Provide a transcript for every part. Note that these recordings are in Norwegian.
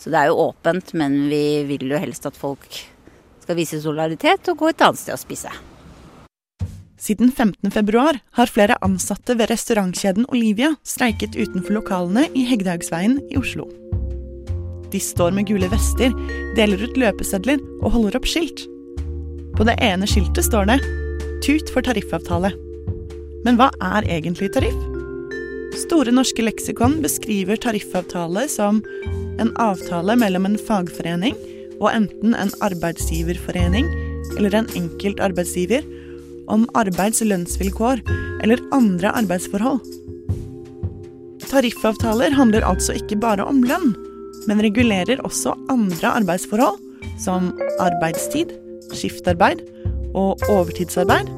Så det er jo åpent, men vi vil jo helst at folk skal vise solidaritet og gå et annet sted og spise. Siden 15. februar har flere ansatte ved restaurantkjeden Olivia streiket utenfor lokalene i Hegdehaugsveien i Oslo. De står med gule vester, deler ut løpesedler og holder opp skilt. På det ene skiltet står det 'Tut for tariffavtale'. Men hva er egentlig tariff? Store norske leksikon beskriver tariffavtale som en avtale mellom en fagforening og enten en arbeidsgiverforening eller en enkelt arbeidsgiver om arbeids- lønnsvilkår eller andre arbeidsforhold. Tariffavtaler handler altså ikke bare om lønn, men regulerer også andre arbeidsforhold, som arbeidstid, skiftarbeid og overtidsarbeid,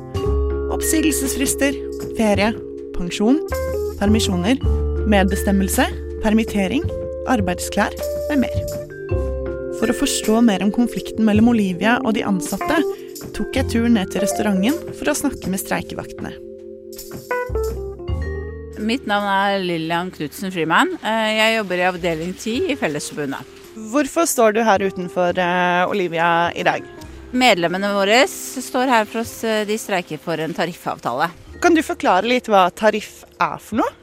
oppsigelsesfrister, ferie, pensjon, permisjoner, medbestemmelse, permittering, arbeidsklær med mer. For å forstå mer om konflikten mellom Olivia og de ansatte, tok jeg turen ned til restauranten for å snakke med streikevaktene. Mitt navn er Lillian Knutsen Frimann. Eh, jeg jobber i avdeling 10 i Fellesforbundet. Hvorfor står du her utenfor eh, Olivia i dag? Medlemmene våre står her for oss. De streiker for en tariffavtale. Kan du forklare litt hva tariff er for noe?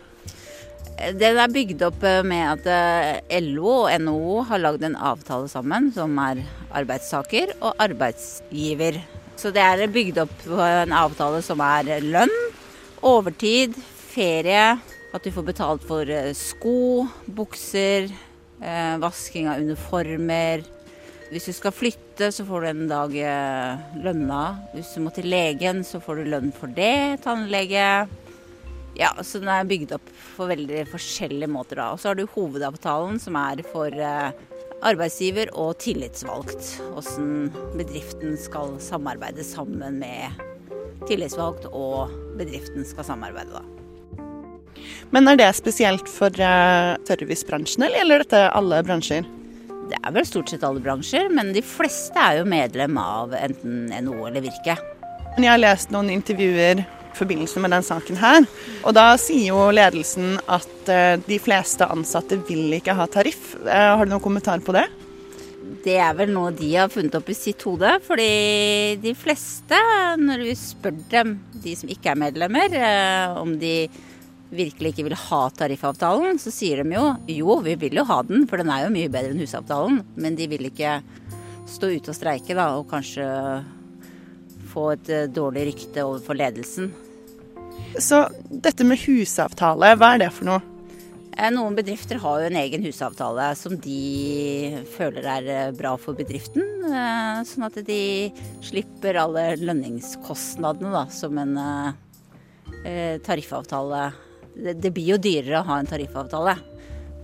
Den er bygd opp med at LO og NHO har lagd en avtale sammen, som er arbeidstaker og arbeidsgiver. Så det er bygd opp en avtale som er lønn, overtid, ferie, at du får betalt for eh, sko, bukser, eh, vasking av uniformer. Hvis du skal flytte, så får du en dag eh, lønna. Hvis du må til legen, så får du lønn for det. Tannlege. Ja, så den er bygd opp på veldig forskjellige måter da. Og så har du hovedavtalen, som er for arbeidsgiver og tillitsvalgt. Hvordan bedriften skal samarbeide sammen med tillitsvalgt og bedriften skal samarbeide, da. Men er det spesielt for uh, servicebransjen, eller gjelder dette alle bransjer? Det er vel stort sett alle bransjer, men de fleste er jo medlem av enten NHO eller Virke. Jeg har lest noen intervjuer forbindelse med den saken her, og da sier jo ledelsen at uh, de fleste ansatte vil ikke ha tariff. Uh, har du noen kommentar på det? Det er vel noe de har funnet opp i sitt hode. Fordi de fleste, når vi spør dem, de som ikke er medlemmer, om de virkelig ikke vil ha tariffavtalen, så sier de jo jo, vi vil jo ha den, for den er jo mye bedre enn husavtalen. Men de vil ikke stå ute og streike da, og kanskje få et eh, dårlig rykte overfor ledelsen. Så dette med husavtale, hva er det for noe? Eh, noen bedrifter har jo en egen husavtale som de føler er eh, bra for bedriften. Sånn at de slipper alle lønningskostnadene da, som en tariffavtale det, blir jo dyrere å ha en tariffavtale.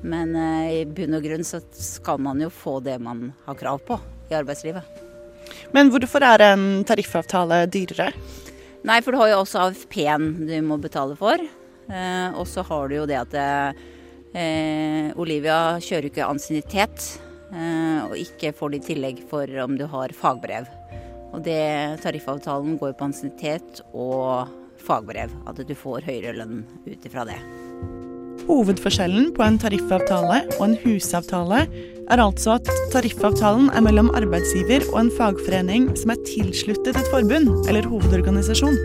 Men i bunn og grunn så skal man jo få det man har krav på i arbeidslivet. Men hvorfor er en tariffavtale dyrere? Nei, for du har jo også AFP-en du må betale for. Eh, og så har du jo det at eh, Olivia kjører ikke ansiennitet. og ikke får det i tillegg for om du har fagbrev. Og det tariffavtalen går på ansiennitet og fagbrev. At du får høyere lønn ut ifra det. Hovedforskjellen på en tariffavtale og en husavtale er altså at tariffavtalen er mellom arbeidsgiver og en fagforening som er tilsluttet et forbund eller hovedorganisasjon.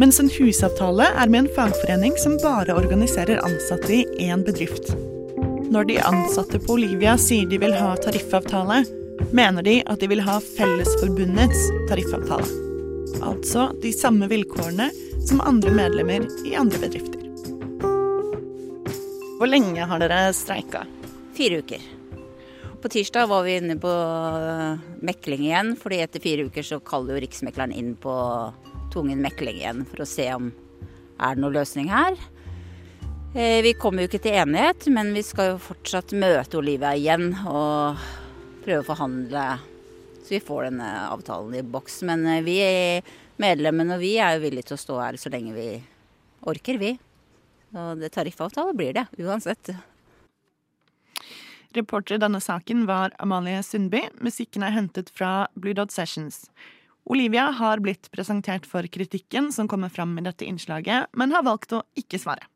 Mens en husavtale er med en fagforening som bare organiserer ansatte i én bedrift. Når de ansatte på Olivia sier de vil ha tariffavtale, mener de at de vil ha Fellesforbundets tariffavtale. Altså de samme vilkårene som andre medlemmer i andre bedrifter. Hvor lenge har dere streika? Fire uker. På tirsdag var vi inne på øh, mekling igjen, fordi etter fire uker så kaller jo Riksmekleren inn på tvungen mekling igjen for å se om er det noen løsning her. Eh, vi kommer jo ikke til enighet, men vi skal jo fortsatt møte Olivia igjen og prøve å forhandle så vi får denne avtalen i boks. Men øh, vi medlemmene og vi er jo villige til å stå her så lenge vi orker, vi. Og det tariffavtale blir det, uansett. Reporter i denne saken var Amalie Sundby. Musikken er hentet fra Blue Dot Sessions. Olivia har blitt presentert for kritikken som kommer fram i dette innslaget, men har valgt å ikke svare.